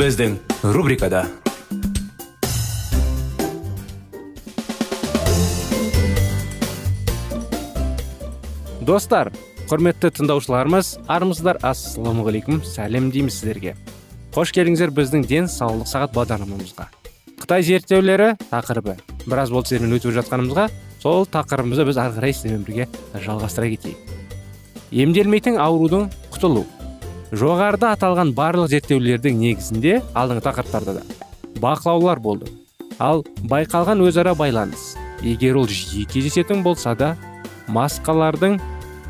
Біздің рубрикада достар құрметті тыңдаушыларымыз армысыздар ассалаумағалейкум сәлем дейміз сіздерге қош келдіңіздер біздің денсаулық сағат бағдарламамызға қытай зерттеулері тақырыбы біраз болды сіздермен өтіп жатқанымызға сол тақырыбымызды біз ары қарай сіздермен бірге жалғастыра кетейік емделмейтін аурудың құтылу жоғарыда аталған барлық зерттеулердің негізінде алдыңғы тақырыптарда да бақылаулар болды. Ал байқалған өзара байланыс егер ол жиі кездесетін болса да маскалардың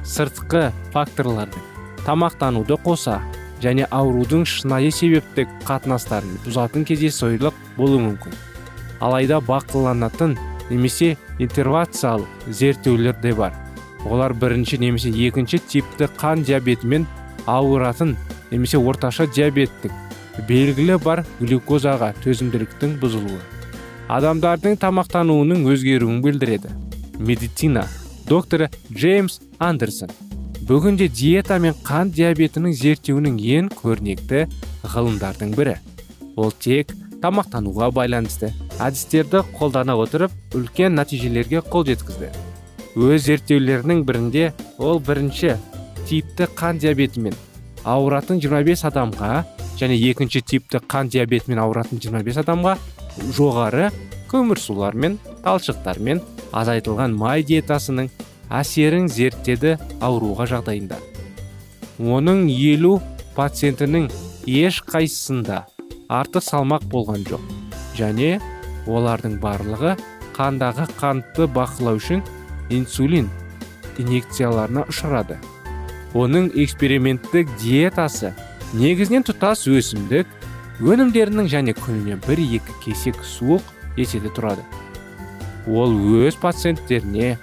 сыртқы факторлардың тамақтануды қоса және аурудың шынайы себептік қатынастарын бұзатын кездейсойлық болуы мүмкін. Алайда бақыланатын немесе интервациялық зерттеулер де бар. Олар бірінші немесе екінші типті қан диабетімен ауыратын немесе орташа диабеттік белгілі бар глюкозаға төзімділіктің бұзылуы. Адамдардың тамақтануының өзгеруін білдіреді. Медицина. Докторы джеймс андерсон. Бүгінде диета мен қан диабетінің зерттеуінің ең көрнекті ғылымдардың бірі. Ол тек тамақтануға байланысты әдістерді қолдана отырып үлкен нәтижелерге қол жеткізді. Өз зерттеулерінің бірінде ол бірінші типті қан диабетімен ауыратын 25 адамға және екінші типті қан диабетімен ауыратын 25 адамға жоғары көмірсулармен талшықтармен азайтылған май диетасының әсерін зерттеді ауруға жағдайында. Оның елу пациентінің еш қайсысында артық салмақ болған жоқ және олардың барлығы қандағы қантты бақылау үшін инсулин инъекцияларына ұшырады. Оның эксперименттік диетасы негізінен тұтас өсімдік өнімдерінің және күніне бір екі кесек суық еседі тұрады. Ол өз пациенттеріне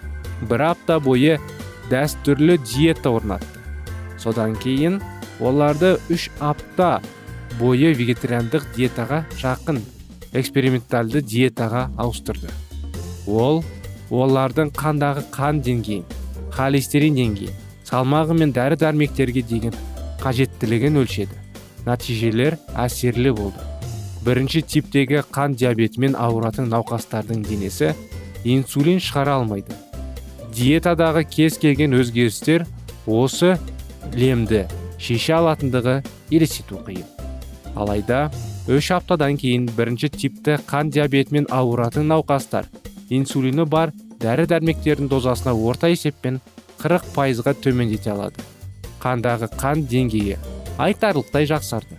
бір апта бойы дәстүрлі диета орнатты. Содан кейін оларды үш апта бойы вегетариандық диетаға жақын экспериментальды диетаға ауыстырды. Ол олардың қандағы қан деңгейін холестерин деңгейін салмағы мен дәрі дәрмектерге деген қажеттілігін өлшеді. Нәтижелер әсерлі болды. Бірінші типтегі қан диабетімен ауыратын науқастардың денесі инсулин шығара алмайды. Диетадағы кез келген өзгерістер осы лемді шеше алатындығы елестету қиын. Алайда үш аптадан кейін бірінші типті қан диабетімен ауыратын науқастар инсулині бар дәрі дәрмектердің дозасына орта есеппен 40 пайызға төмендете алады. Қандағы қан деңгейі айтарлықтай жақсарды.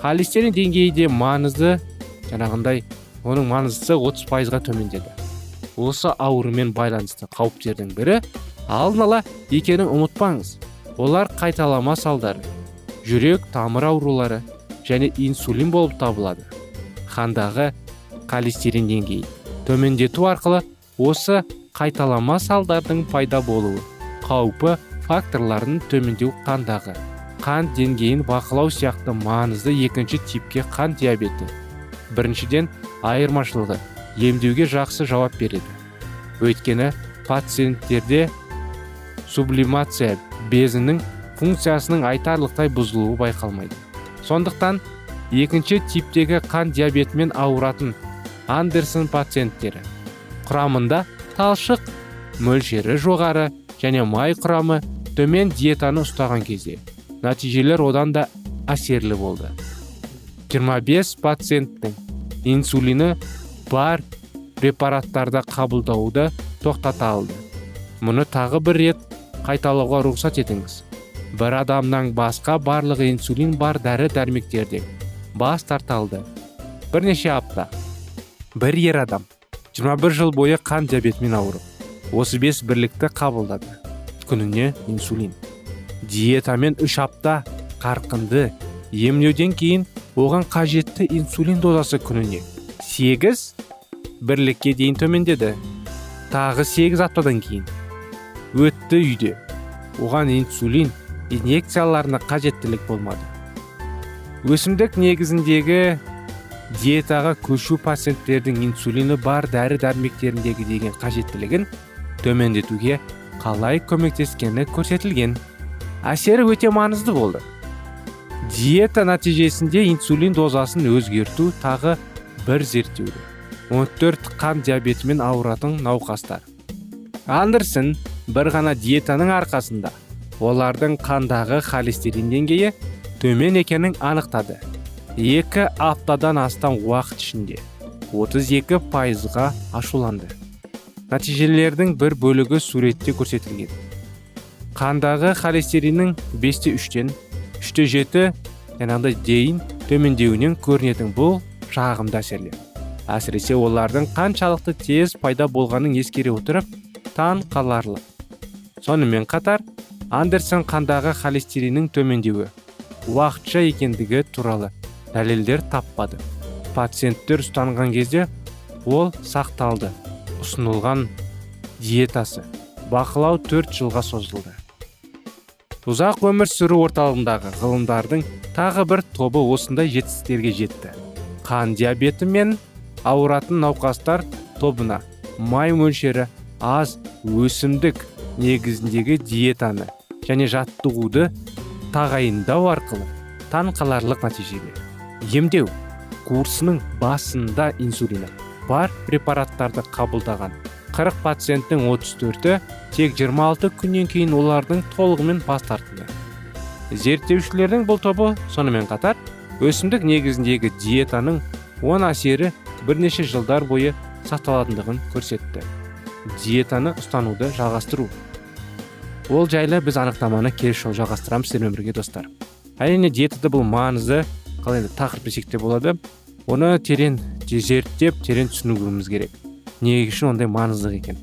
Холестерин деңгейі де маңызды жаңағындай оның маңыздысы 30 пайызға төмендеді. Осы аурумен байланысты қауіптердің бірі алдын ала екенін ұмытпаңыз. Олар қайталама салдары жүрек тамыр аурулары және инсулин болып табылады. Қандағы холестерин деңгейін төмендету арқылы осы қайталама салдардың пайда болуы қаупі факторларын төмендеу қандағы. Қан деңгейін бақылау сияқты маңызды екінші типке қан диабеті. Біріншіден айырмашылығы. Емдеуге жақсы жауап береді. Өйткені пациенттерде сублимация безінің функциясының айтарлықтай бұзылуы байқалмайды. Сондықтан екінші типтегі қан диабетімен ауыратын андерсон пациенттері құрамында талшық мөлшері жоғары және май құрамы төмен диетаны ұстаған кезде нәтижелер одан да әсерлі болды. 25 пациенттің инсулині бар препараттарды қабылдауды тоқтата алды. Мұны тағы бір рет қайталауға рұқсат етіңіз. Бір адамнан басқа барлық инсулин бар дәрі дәрмектерден бас тарталды. Бірнеше апта. Бір ер адам 21 жыл бойы қан диабетімен ауырып 35 бірлікті қабылдады. Күніне инсулин. Диетамен үш апта қарқынды. Емлеуден кейін оған қажетті инсулин дозасы күніне 8 бірлікке дейін төмендеді. Тағы 8 аптадан кейін өтті үйде. Оған инсулин инъекцияларына қажеттілік болмады. Өсімдік негізіндегі диетаға көшу пациенттердің инсулині бар дәрі дәрмектеріндегі деген қажеттілігін төмендетуге қалай көмектескені көрсетілген. Әсері өте маңызды болды. Диета нәтижесінде инсулин дозасын өзгерту тағы бір зерттеуде. 14 қан диабетімен ауыратын науқастар. Андерсон бір ғана диетаның арқасында олардың қандағы холестерин деңгейі төмен екенін анықтады. Екі аптадан астам уақыт ішінде 32 пайызға ашуланды. Нәтижелердің бір бөлігі суретте көрсетілген. Қандағы холестериннің 5-те 3-тен 3-те 7 жаңағыдай дейін төмендеуінен көрінетін бұл жағымды әсерлер. Әсіресе олардың қаншалықты тез пайда болғанын ескере отырып таң қаларлық. Сонымен қатар андерсон қандағы холестериннің төмендеуі уақытша екендігі туралы дәлелдер таппады. Пациенттер ұстанған кезде ол сақталды. Ұсынылған диетасы. Бақылау төрт жылға созылды. Ұзақ өмір сүру орталығындағы ғылымдардың тағы бір тобы осындай жетістіктерге жетті. Қан диабеті мен ауыратын науқастар тобына май мөлшері аз өсімдік негізіндегі диетаны және жаттығуды тағайындау арқылы таң қаларлық нәтижеге емдеу курсының басында инсулині. Бар препараттарды қабылдаған. 40 пациенттің 34-і тек 26 күннен кейін олардың толығымен бас тартты. Зерттеушілердің бұл тобы сонымен қатар өсімдік негізіндегі диетаның оң әсері бірнеше жылдар бойы сақталатындығын көрсетті. Диетаны ұстануды жалғастыру. Ол жайлы біз анықтаманы келесі жолы жалғастырамыз сіздермен бірге достар. Әрине диетада бұл маңызды қалай тақырып десек те болады. Оны терең зерттеп терең түсінуіміз керек. Не үшін ондай маңызды екен?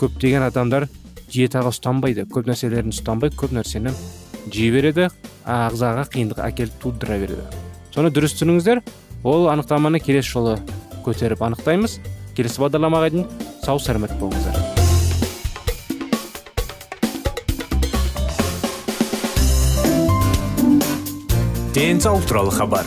Көптеген адамдар диетаға ұстанбайды көп нәрселерін ұстанбай көп нәрсені жей береді ағзаға қиындық әкеліп тудыра береді. Соны дұрыс түсініңіздер. Ол анықтаманы келесі жолы көтеріп анықтаймыз. Келесі бағдарламаға дейін сау сәлемет болыңыздар. Денсаулық туралы хабар.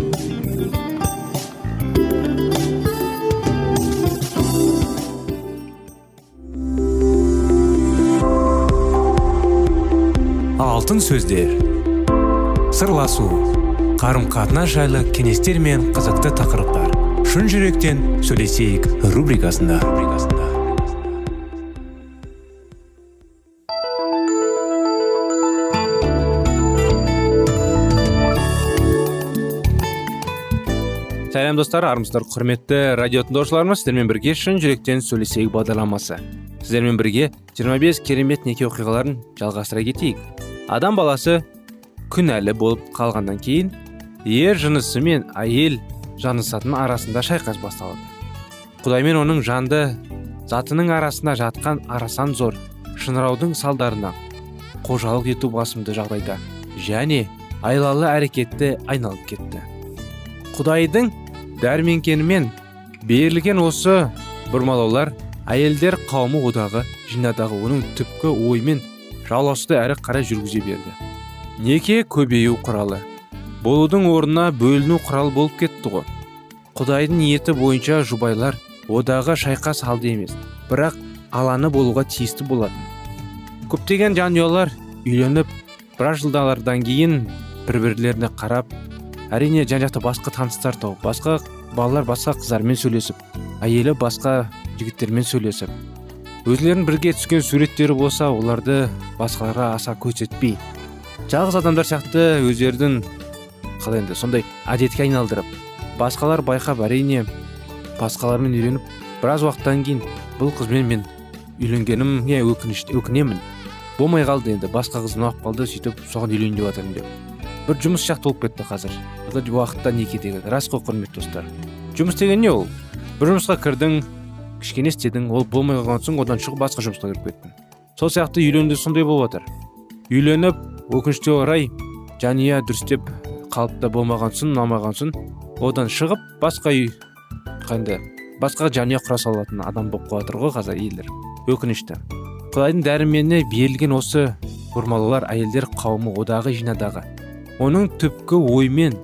Алтын сөздер. Сырласу қарым қатынас жайлы кеңестер мен қызықты тақырыптар. Шын жүректен сөйлесейік рубрикасында. Сәлем достар армысыздар құрметті радио тыңдаушыларымыз сіздермен бірге шын жүректен сөйлесейік бағдарламасы. Сіздермен бірге 25 керемет неке оқиғаларын жалғастыра кетейік. Адам баласы күнәлі болып қалғаннан кейін ер жынысы мен әйел жанысатын арасында шайқас басталады. Құдай мен оның жанды затының арасында жатқан арасан зор шыңыраудың салдарынан қожалық ету басымды жағдайда және айлалы әрекетті айналып кетті. Құдайдың дәрменкенімен берілген осы бұрмалаулар әйелдер қауымы одағы жинадағы оның түпкі оймен жалғасуды әрі қарай жүргізе берді. Неке көбею құралы? Болудың орнына бөліну құралы болып кетті ғой. Құдайдың ниеті бойынша жұбайлар одағы шайқас алды емес бірақ аланы болуға тиісті болатын. Көптеген жанұялар үйленіп біраз жылдардан кейін бір бірлеріне қарап әрине жан жақта басқа таныстар тауып басқа балалар басқа қыздармен сөйлесіп әйелі басқа жігіттермен сөйлесіп өзлерінің бірге түскен суреттері болса оларды басқаларға аса көрсетпей жалғыз адамдар сияқты өздерінің қалай енді сондай әдетке айналдырып басқалар байқап әрине басқалармен үйленіп біраз уақыттан кейін бұл қызбен мен үйленгенімге өкініш өкінемін. Болмай қалды енді басқа қыз ұнап қалды сөйтіп соған үйленейін деп жатырмын деп. Бір жұмыс сияқты болып кетті қазір. Уақытта неке деген рас қой құрметті достар. Жұмыс деген не ол? Бір жұмысқа кірдің кішкене істедің ол болмай қалған соң одан шығып басқа жұмысқа кіріп кеттің. Сол сияқты үйленуде сондай болып жатыр. Үйленіп өкінішке орай жанұя дұрыстеп қалыпта болмаған соң ұнамаған соң одан шығып басқа үй қандай басқа жанұя құра салатын адам болып қалып жатыр ғой қазір әйелдер өкінішті. Құдайдың дәруменіне берілген осы бұрмалаулар әйелдер қауымы одағы жинадағы оның түпкі оймен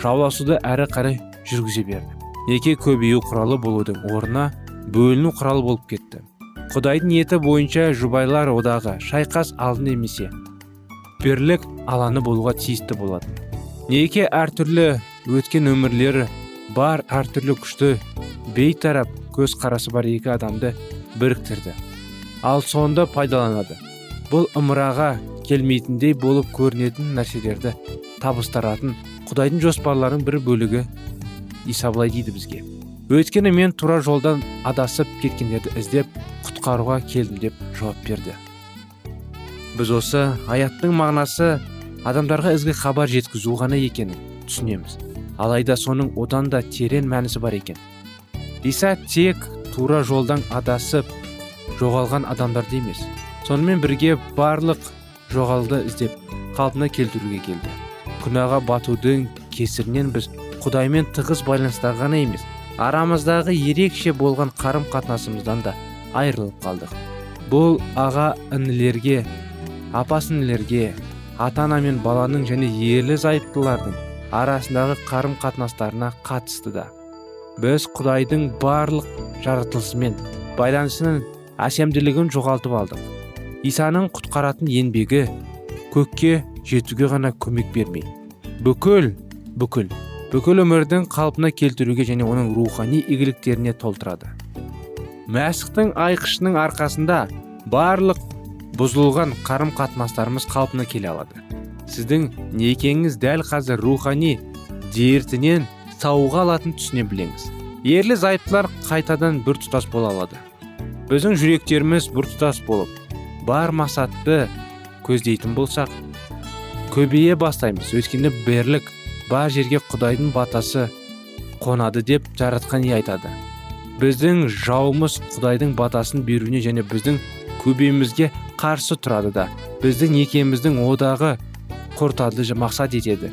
жауласуды әрі қарай жүргізе берді. Неке көбею құралы болудың орнына бөліну құралы болып кетті. Құдайдың ниеті бойынша жұбайлар одағы шайқас алдын емесе бірлік аланы болуға тиісті болады. Неке әртүрлі өткен өмірлері бар әртүрлі күшті бейтарап көз қарасы бар екі адамды біріктірді. Ал сонда пайдаланады. Бұл ымыраға келмейтіндей болып көрінетін нәрселерді табыстаратын құдайдың жоспарларының бір бөлігі иса былай дейді бізге. Өйткені мен тура жолдан адасып кеткендерді іздеп құтқаруға келдім деп жауап берді. Біз осы аяттың мағынасы адамдарға ізгі хабар жеткізу ғана екенін түсінеміз. Алайда соның одан да терең мәнісі бар екен. Иса тек тура жолдан адасып жоғалған адамдарды емес сонымен бірге барлық жоғалды іздеп қалпына келтіруге келді. Күнәға батудың кесірінен біз құдаймен тығыз байланыста ғана емес арамыздағы ерекше болған қарым қатынасымыздан да айырылып қалдық. Бұл аға інілерге апа сіңлілерге ата ана мен баланың және ерлі зайыптылардың арасындағы қарым қатынастарына қатысты да. Біз құдайдың барлық жаратылысымен байланысының әсемділігін жоғалтып алдық. Исаның құтқаратын еңбегі көкке жетуге ғана көмек бермей. Бүкіл бүкіл бүкіл өмірдің қалпына келтіруге және оның рухани игіліктеріне толтырады. Мәсіхтің айқышының арқасында барлық бұзылған қарым қатынастарымыз қалпына келе алады. Сіздің некеңіз дәл қазір рухани дертінен сауға алатын түсіне білеңіз. Ерлі зайыптылар қайтадан бір тұтас бола алады. Біздің жүректеріміз бір тұтас болып бар мақсатты көздейтін болсақ көбейе бастаймыз. Өйткені бірлік бар жерге құдайдың батасы қонады деп жаратқан ие айтады. Біздің жауымыз құдайдың батасын беруіне және біздің көбейімізге қарсы тұрады да біздің некеміздің одағы құртады мақсат етеді.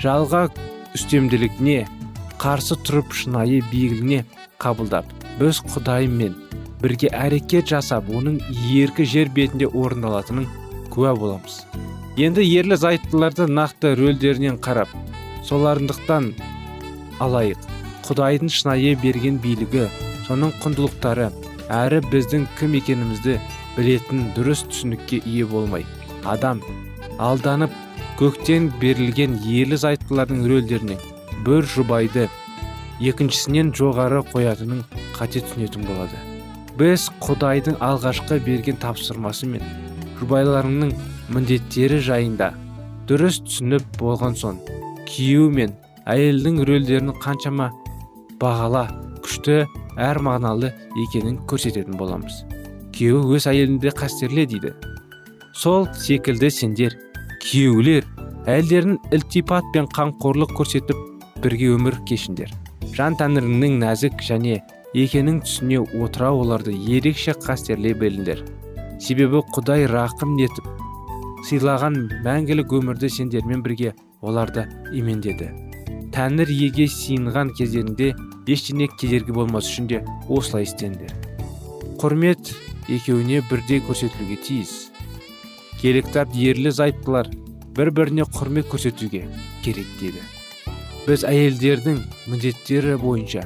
Жалға үстемділігіне қарсы тұрып шынайы биігіне қабылдап біз құдаймен бірге әрекет жасап оның еркі жер бетінде орындалатынын куә боламыз. Енді ерлі зайыптыларды нақты рөлдерінен қарап соларындықтан алайық. Құдайдың шынайы берген билігі соның құндылықтары әрі біздің кім екенімізді білетін дұрыс түсінікке ие болмай. Адам алданып көктен берілген ерлі зайыптылардың рөлдеріне бір жұбайды екіншісінен жоғары қоятынын қате түсінетін болады. Біз құдайдың алғашқы берген тапсырмасы мен жұбайларының міндеттері жайында дұрыс түсініп болған соң күйеу мен әйелдің рөлдерін қаншама бағала күшті әр мағыналы екенін көрсететін боламыз. Күйеуі өз әйелінде қастерле дейді. Сол секілді сендер күйеулер әйелдерін ілтипат пен қамқорлық көрсетіп бірге өмір кешіңдер жан тәңіріңнің нәзік және екенін түсіне отыра оларды ерекше қастерлей біліңдер. Себебі құдай рақым етіп сыйлаған мәңгілік өмірді сендермен бірге оларды имендеді. Тәңір еге сиынған кездерінде ештеңе кедергі болмас үшін де осылай істенді. Құрмет екеуіне бірдей көрсетілуге тиіс. Киелі ерлі зайыптылар бір біріне құрмет көрсетуге керек дейді біз әйелдердің міндеттері бойынша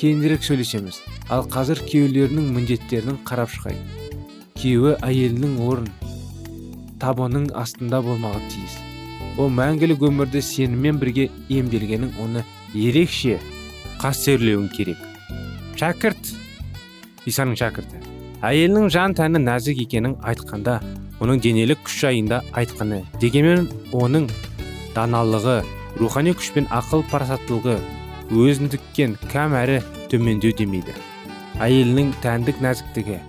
кейінірек сөйлесеміз ал қазір күйеулерінің міндеттерін қарап шығайық. Күйеуі әйелінің орын табының астында болмағы тиіс. Ол мәңгілік өмірді сенімен бірге емделгенің оны ерекше қастерлеуің керек. Шәкірт исаның шәкірті. Әйелінің жан тәні нәзік екенін айтқанда оның денелік күш жайында айтқаны дегенмен оның даналығы рухани күш пен ақыл парасаттылығы өзіндіккен кәм әрі төмендеу демейді. Әйелінің тәндік нәзіктігі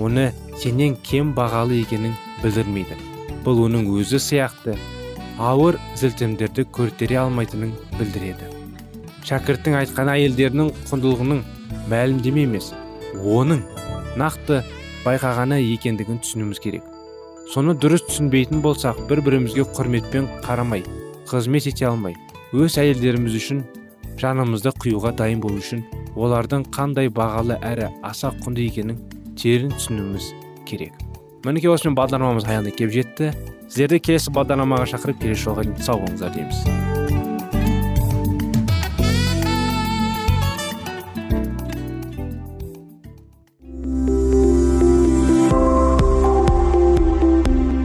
оны сенен кем бағалы екенін білдірмейді. Бұл оның өзі сияқты ауыр зілтемдерді көртере алмайтынын білдіреді. Шәкірттің айтқан әйелдерінің құндылығының мәлімдеме емес оның нақты байқағаны екендігін түсінуіміз керек. Соны дұрыс түсінбейтін болсақ бір бірімізге құрметпен қарамай қызмет ете алмай өз әйелдеріміз үшін жанымызды қиюға дайын болу үшін олардың қандай бағалы әрі аса құнды екенін терең түсінуіміз керек. Мінекей осымен бағдарламамыз аяғына келіп жетті. Сіздерді келесі бағдарламаға шақырып келесі жолға дейін сау болыңыздар дейміз.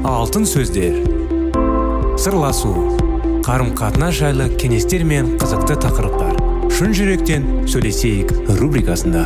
Алтын сөздер. Сырласу. Қарым қатынас жайлы кеңестер мен қызықты тақырыптар. Шын жүректен сөйлесейік рубрикасында.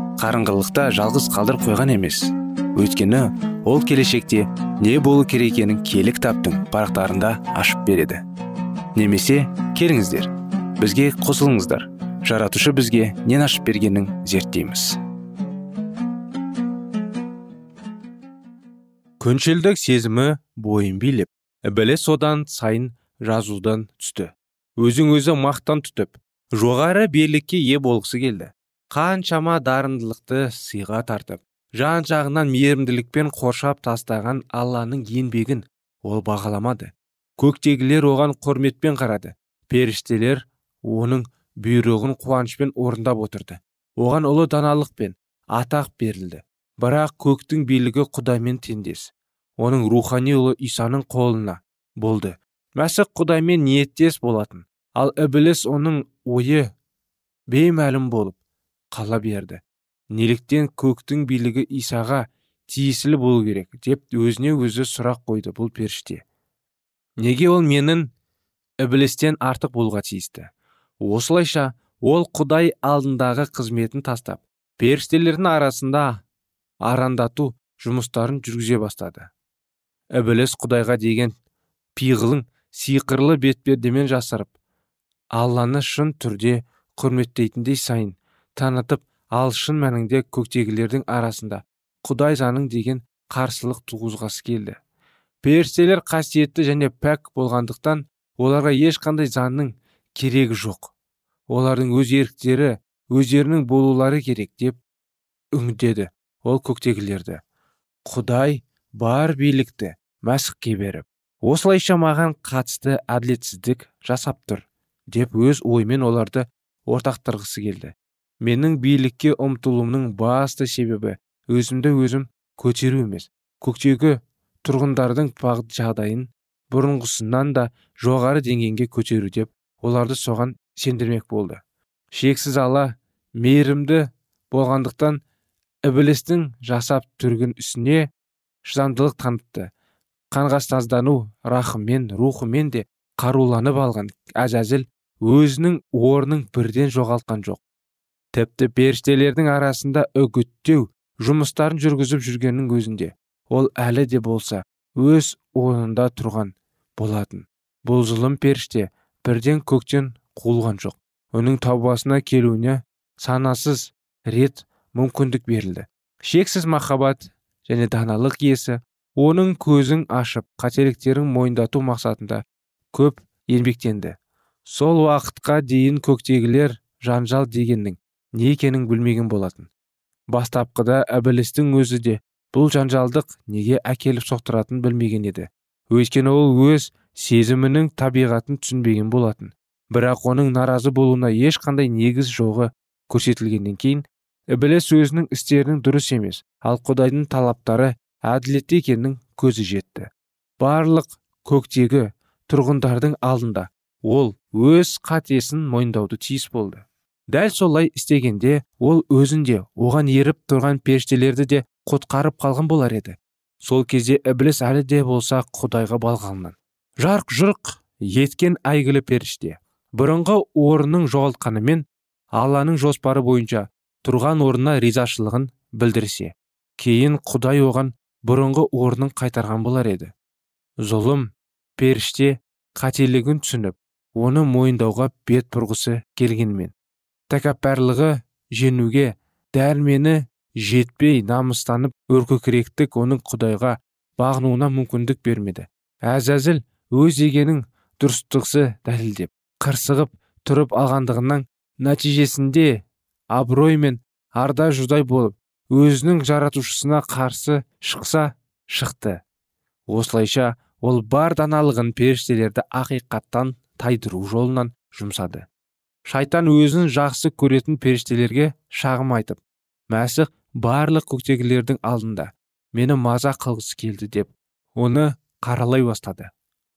қарыңғылықта жалғыз қалдырып қойған емес. Өйткені ол келешекте не болу керек екенін кітаптың парақтарында ашып береді. Немесе келіңіздер бізге қосылыңыздар. Жаратушы бізге нен ашып бергенін зерттейміз. Күншілдік сезімі бойын билеп ібілі содан сайын жазудан түсті. Өзің өзі мақтан тұтып жоғары берлікке ие болғысы келді. Қаншама дарындылықты сыйға тартып жан жағынан мейірімділікпен қоршап тастаған алланың еңбегін ол бағаламады. Көктегілер оған құрметпен қарады. Періштелер оның бұйрығын қуанышпен орындап отырды. Оған ұлы даналық пен атақ берілді. Бірақ көктің билігі құдаймен теңдес. Оның рухани ұлы исаның қолына болды. Мәсіх құдаймен ниеттес болатын. Ал ібіліс оның ойы беймәлім болып қала берді. Неліктен көктің билігі исаға тиесілі болу керек деп өзіне өзі сұрақ қойды бұл періште. Неге ол менің ібілістен артық болуға тиісті? Осылайша ол құдай алдындағы қызметін тастап періштелердің арасында арандату жұмыстарын жүргізе бастады. Ібіліс құдайға деген пиғылын сиқырлы бетпердемен жасырып алланы шын түрде құрметтейтіндей сайын танытып ал шын мәнінде көктегілердің арасында құдай заның деген қарсылық туғызғысы келді. Періштелер қасиетті және пәк болғандықтан оларға ешқандай заңның керегі жоқ. Олардың өз еріктері өздерінің болулары керек деп үңдеді ол көктегілерді. Құдай бар билікті мәсіхке беріп осылайша маған қатысты әділетсіздік жасап тұр деп өз оймен оларды ортақтырғысы келді. Менің билікке ұмтылуымның басты себебі өзімді өзім көтеру емес. Көктегі тұрғындардың жағдайын бұрынғысынан да жоғары деңгейге көтеру деп оларды соған сендірмек болды. Шексіз алла мейірімді болғандықтан ібілістің жасап түргін үстіне шыдамдылық танытты. Қанғастаздану рахыммен рухымен де қаруланып алған әзәзіл өзінің орнын бірден жоғалтқан жоқ. Тіпті періштелердің арасында үгіттеу жұмыстарын жүргізіп жүргеннің өзінде. Ол әлі де болса өз орнында тұрған болатын. Бұл зұлым періште бірден көктен қуылған жоқ. Оның таубасына келуіне санасыз рет мүмкіндік берілді. Шексіз махаббат және даналық иесі оның көзін ашып қателіктерін мойындату мақсатында көп еңбектенді. Сол уақытқа дейін көктегілер жанжал дегеннің не екенін білмеген болатын. Бастапқыда әбілістің өзі де бұл жанжалдық неге әкеліп соқтыратынын білмеген еді. Өйткені ол өз сезімінің табиғатын түсінбеген болатын. Бірақ оның наразы болуына ешқандай негіз жоғы көрсетілгеннен кейін ібіліс өзінің істерінің дұрыс емес ал құдайдың талаптары әділетті екенінің көзі жетті. Барлық көктегі тұрғындардың алдында ол өз қатесін мойындауды тиіс болды. Дәл солай істегенде ол өзінде оған еріп тұрған періштелерді де құтқарып қалған болар еді. Сол кезде ібіліс әлі де болса құдайға балғаннан. Жарқ жұрқ еткен әйгілі періште. Бұрынғы орнының жоғалтқанымен алланың жоспары бойынша тұрған орнына ризашылығын білдірсе кейін құдай оған бұрынғы орнын қайтарған болар еді. Зұлым періште қателігін түсініп оны мойындауға бет бұрғысы келгенмен. Тәкаппарлығы женуге. Дәрмені жетпей намыстанып өркөкіректік оның құдайға бағынуына мүмкіндік бермеді. Әзәзіл өз дегенің дұрыстықсы дәлелдеп қырсығып тұрып алғандығынан нәтижесінде абырой мен арда жұдай болып өзінің жаратушысына қарсы шықса шықты. Осылайша ол бар даналығын періштелерді ақиқаттан тайдыру жолынан жұмсады. Шайтан өзін жақсы көретін періштелерге шағым айтып мәсіх барлық көктегілердің алдында мені маза қылғысы келді деп оны қаралай бастады.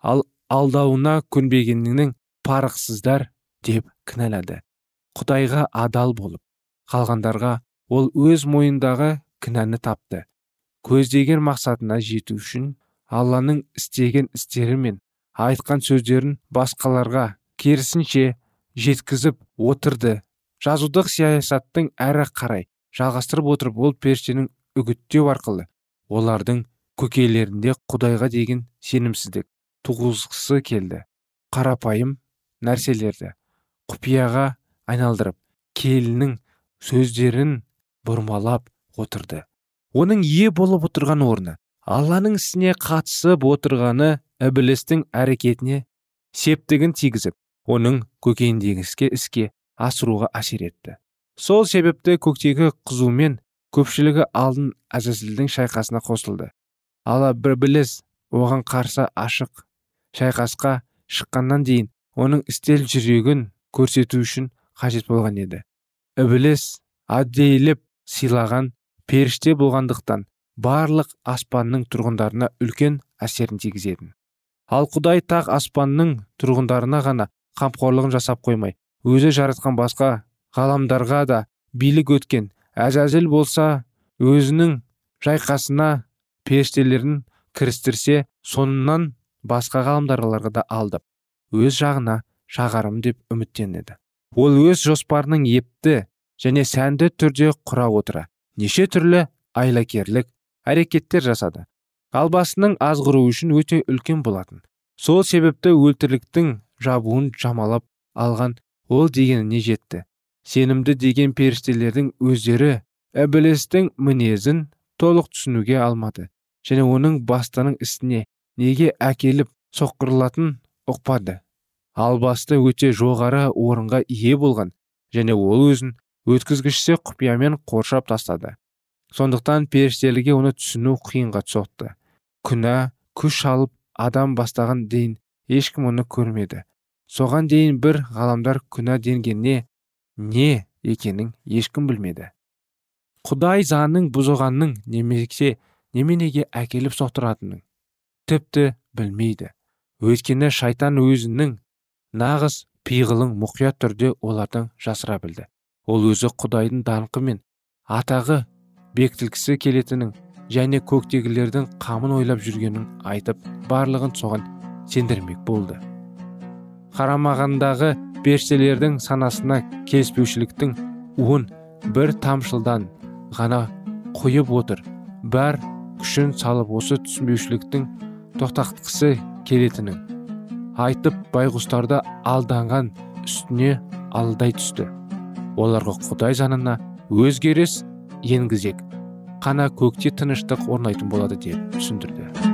Ал алдауына көнбегеннің парықсыздар деп кінәлады. Құдайға адал болып қалғандарға ол өз мойындағы кінәні тапты. Көздеген мақсатына жету үшін алланың істеген істері мен айтқан сөздерін басқаларға керісінше жеткізіп отырды. Жазудық саясаттың әрі қарай жалғастырып отырып ол періштенің үгіттеу арқылы олардың көкейлерінде құдайға деген сенімсіздік туғызғысы келді. Қарапайым нәрселерді құпияға айналдырып келінің сөздерін бұрмалап отырды. Оның ие болып отырған орны алланың ісіне қатысып отырғаны ібілістің әрекетіне септігін тигізіп оның көкейіндегі іске асыруға әсер етті. Сол себепті көктегі қызумен көпшілігі алдын әзәзілдің шайқасына қосылды. Ала бір біліс оған қарсы ашық шайқасқа шыққаннан дейін оның істел жүрегін көрсету үшін қажет болған еді. Ібіліс әдейілеп сыйлаған періште болғандықтан барлық аспанның тұрғындарына үлкен әсерін тигізетін. Ал құдай тақ аспанның тұрғындарына ғана қамқорлығын жасап қоймай өзі жаратқан басқа ғаламдарға да билік өткен әзәзіл болса өзінің жайқасына періштелерін кірістірсе соңынан басқа ғаламдарларға да алдып өз жағына шағарым деп үміттенеді. Ол өз жоспарының епті және сәнді түрде құра отыра. Неше түрлі айлакерлік әрекеттер жасады. Албасының азғыру үшін өте үлкен болатын. Сол себепті өлтірліктің жабуын жамалап алған ол дегеніне жетті. Сенімді деген періштелердің өздері ібілістің мінезін толық түсінуге алмады және оның бастының ісіне неге әкеліп соққырылатын ұқпады. Албасты өте жоғары орынға ие болған және ол өзін өткізгішсе құпиямен қоршап тастады. Сондықтан періштелерге оны түсіну қиынға соқты. Күнә күш алып адам бастаған дейін ешкім оны көрмеді. Соған дейін бір ғаламдар күнә денгенне не екенін ешкім білмеді. Құдай заңның бұзылғанның немесе неменеге әкеліп соқтыратынын тіпті білмейді. Өйткені шайтан өзінің нағыз пиғылын мұқият түрде олардан жасыра білді. Ол өзі құдайдың даңқы мен атағы бекітілгісі келетінін және көктегілердің қамын ойлап жүргенін айтып барлығын соған сендірмек болды. Қарамағандағы періштелердің санасына келіспеушіліктің уын бір тамшылдан ғана қойып отыр. Бар күшін салып осы түсінбеушіліктің тоқтатқысы келетінін айтып байғұстарды алданған үстіне алдай түсті. Оларға құдай жанына өзгеріс енгізек қана көкте тыныштық орнайтын болады деп түсіндірді.